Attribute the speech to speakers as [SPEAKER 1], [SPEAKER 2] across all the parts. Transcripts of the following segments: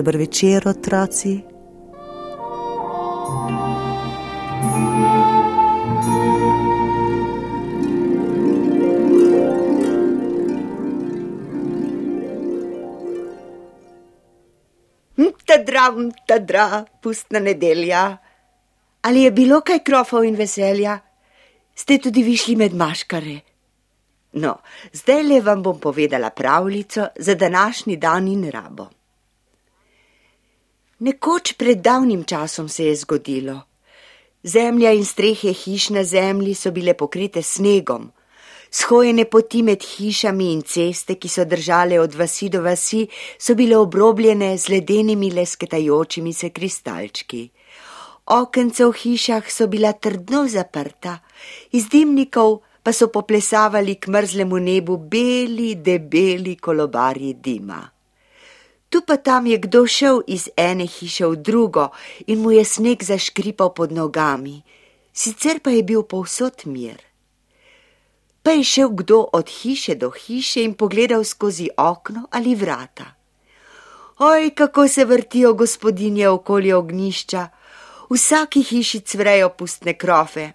[SPEAKER 1] Dober večer, otroci.
[SPEAKER 2] Tadra, tadra, pustna nedelja. Ali je bilo kaj krofov in veselja? Ste tudi višli med maškare? No, zdaj le vam bom povedala pravljico za današnji dan in rabo. Nekoč pred davnim časom se je zgodilo. Zemlja in strehe hiš na zemlji so bile pokrite snegom. Schojene poti med hišami in ceste, ki so držale od vasi do vasi, so bile obrobljene z ledenimi lesketajočimi se kristalčki. Okence v hišah so bila trdno zaprta, iz dimnikov pa so poplesavali k mrzlemu nebu beli, debeli kolobarji dima. Tu pa tam je kdo šel iz ene hiše v drugo in mu je sneg zaškripal pod nogami, sicer pa je bil povsod mir. Pa je šel kdo od hiše do hiše in pogledal skozi okno ali vrata. Oj, kako se vrtijo gospodinje okoli ognišča, v vsaki hiši cvrejo pustne krofe.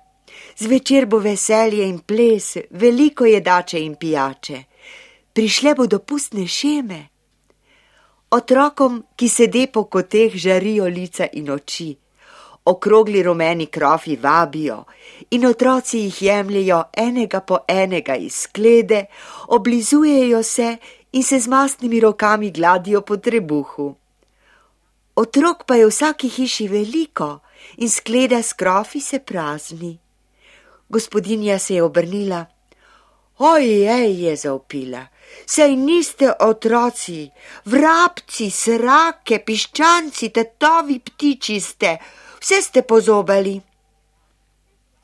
[SPEAKER 2] Zvečer bo veselje in ples, veliko jedače in pijače. Prišle bodo pustne šeme. Otrokom, ki sede po koteh, žarijo lica in oči. Okrogli rumeni krofi vabijo in otroci jih jemljajo enega po enega iz sklede, oblizujejo se in se z mastnimi rokami gladijo po trebuhu. Otrok pa je v vsaki hiši veliko in skleda s krofi se prazni. Gospodinja se je obrnila. Ojej, je zaupila, sej niste otroci, vrabci, srake, piščanci, tetovi ptiči ste, vse ste pozobali.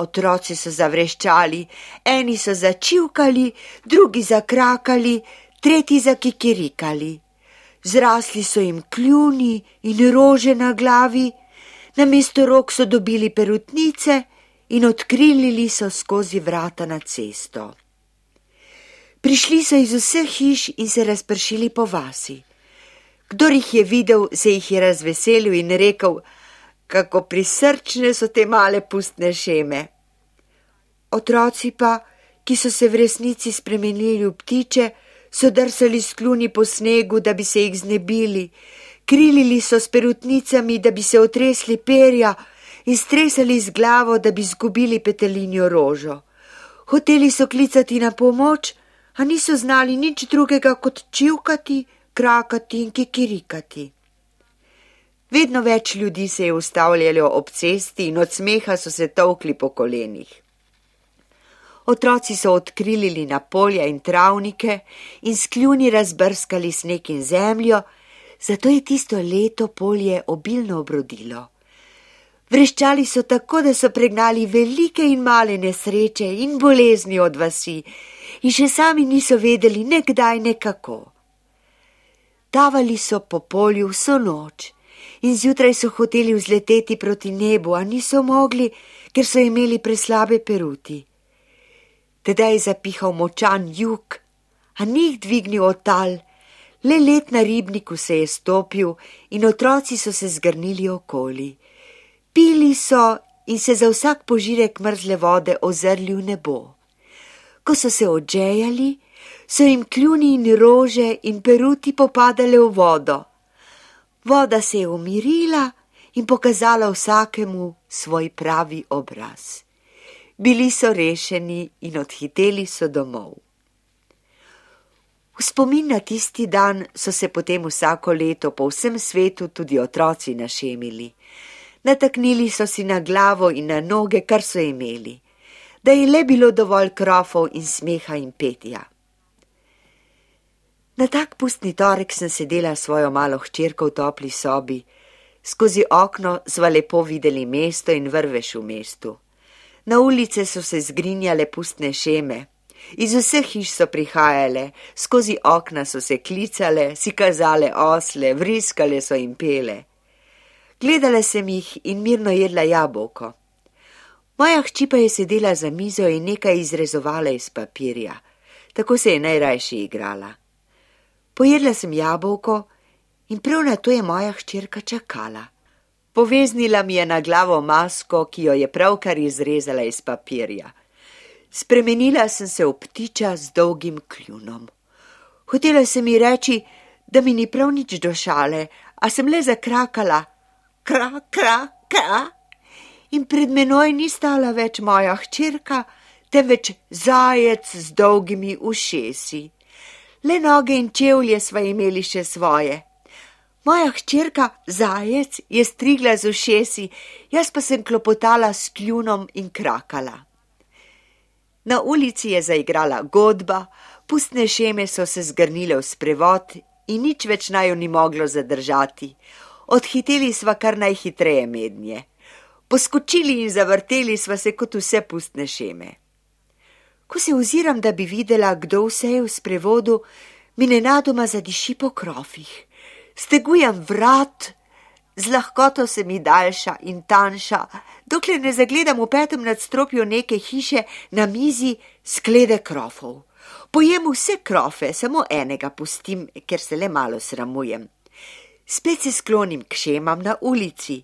[SPEAKER 2] Otroci so zavreščali, eni so začivkali, drugi zakrakali, tretji zakikirikali. Zrasli so jim kljuni in rože na glavi, namesto rok so dobili perutnice in odkrilili so skozi vrata na cesto. Prišli so iz vseh hiš in se razpršili po vasi. Kdor jih je videl, se jih je razveselil in rekel, kako prisrčne so te male pustne šeme. Otroci pa, ki so se v resnici spremenili v ptiče, so drsali skluni po snegu, da bi se jih znebili, krilili so s perutnicami, da bi se otresli perja in stresali z glavo, da bi zgubili petelinjo rožo. Hoteli so klicati na pomoč, a niso znali nič drugega kot čivkati, krakati in kikirikati. Vedno več ljudi se je ustavljalo ob cesti in od smeha so se tovkli po kolenih. Otroci so odkrilili na polja in travnike in s kljuni razbrskali sneg in zemljo, zato je tisto leto polje obilno obrodilo. Vreščali so tako, da so pregnali velike in male nesreče in bolezni od vasi in še sami niso vedeli nekdaj nekako. Davali so po polju vso noč in zjutraj so hoteli vzleteti proti nebu, a niso mogli, ker so imeli preslabe peruti. Tedaj je zapihal močan jug, a ni jih dvignil od tal, le let na ribniku se je stopil in otroci so se zgrnili okoli. Pili so in se za vsak požirek mrzle vode ozrli v nebo. Ko so se odžejali, so jim kljuni in rože in peruti popadale v vodo. Voda se je umirila in pokazala vsakemu svoj pravi obraz. Bili so rešeni in odhiteli so domov. V spomin na tisti dan so se potem vsako leto po vsem svetu tudi otroci našemili. Nataknili so si na glavo in na noge, kar so imeli, da je le bilo dovolj krofov in smeha in petja. Na tak pustni torek sem sedela svojo malo hčerko v topli sobi, skozi okno sva lepo videli mesto in vrveš v mestu. Na ulice so se zgrinjale pustne šeme, iz vseh hiš so prihajale, skozi okna so se klicale, si kazale osle, vriskale so jim pele. Gledala sem jih in mirno jedla jabolko. Moja hči pa je sedela za mizo in nekaj izrezovala iz papirja, tako se je najrajši igrala. Pojedla sem jabolko In prav na to je moja hčerka čakala. Poveznila mi je na glavo masko, ki jo je pravkar izrezala iz papirja. Spremenila sem se v ptiča z dolgim kljunom. Hotela sem mi reči, da mi ni prav nič došale, a sem le zakrakala, kra, kra, kra. In pred menoj ni stala več moja hčerka, temveč zajec z dolgimi ušesi. Le noge in čevlje sva imeli še svoje. Moja hčerka zajec je strigla z ušesi, jaz pa sem klopotala s kljunom in krakala. Na ulici je zaigrala godba, pustne šeme so se zgrnile v sprevod in nič več naju ni moglo zadržati. Odhiteli sva kar najhitreje mednje. Poskočili in zavrteli sva se kot vse pustne šeme. Ko se oziram, da bi videla, kdo vse je v sprevodu, mi nenadoma zadiši po krofih. Stegujem vrat, z lahkoto se mi daljša in tanjša, dokler ne zagledam v petem nadstropju neke hiše na mizi sklede krofov. Pojem vse krofe, samo enega pustim, ker se le malo sramujem. Spet se sklonim k šemam na ulici.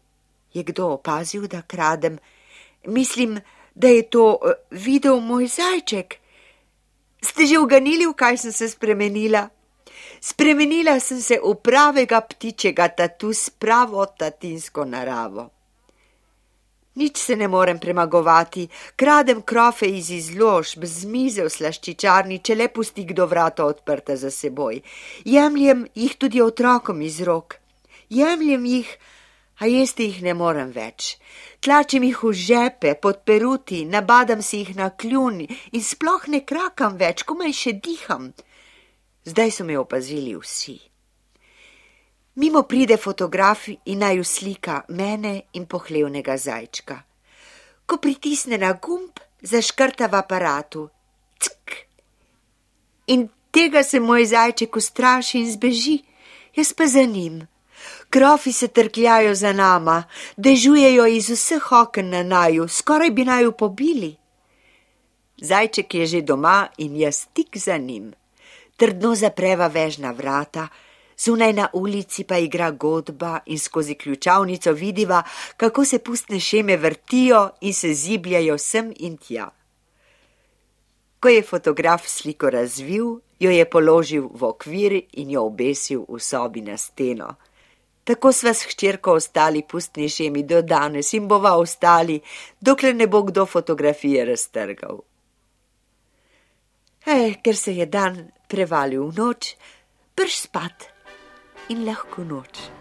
[SPEAKER 2] Je kdo opazil, da kradem? Mislim, da je to uh, videl moj zajček. Ste že uganili, v kaj sem se spremenila? Spremenila sem se v pravega ptičega tatu s pravo tatinsko naravo. Nič se ne morem premagovati, kradem krofe iz izložb, z mize v slaščičarni, če le pusti kdo vrata odprta za seboj. Jemljem jih tudi otrokom iz rok. Jemljem jih, a jesti jih ne morem več. Tlačim jih v žepe, pod peruti, nabadam si jih na kljuni in sploh ne krakam več, komaj še diham. Zdaj so me opazili vsi. Mimo pride fotograf in naj uslika mene in pohlevnega zajčka. Ko pritisne na gumb, zaškrta v aparatu. Ck! In tega se moj zajček ustraši in zbeži, jaz pa za njim. Krofi se trkljajo za nama, dežujejo iz vseh oken na naju, skoraj bi naju pobili. Zajček je že doma in jaz tik za njim. Trdno zapreva vežna vrata, zunaj na ulici pa igra godba in skozi ključavnico vidiva, kako se pustne šeme vrtijo in se zibljajo sem in tja. Ko je fotograf sliko razvil, jo je položil v okvir in jo obesil v sobi na steno. Tako sva s hčerko ostali pustni šemi do danes in bova ostali, dokler ne bo kdo fotografije raztrgal. Ej, ker se je dan prevalil v noč, prš spat in lahko noč.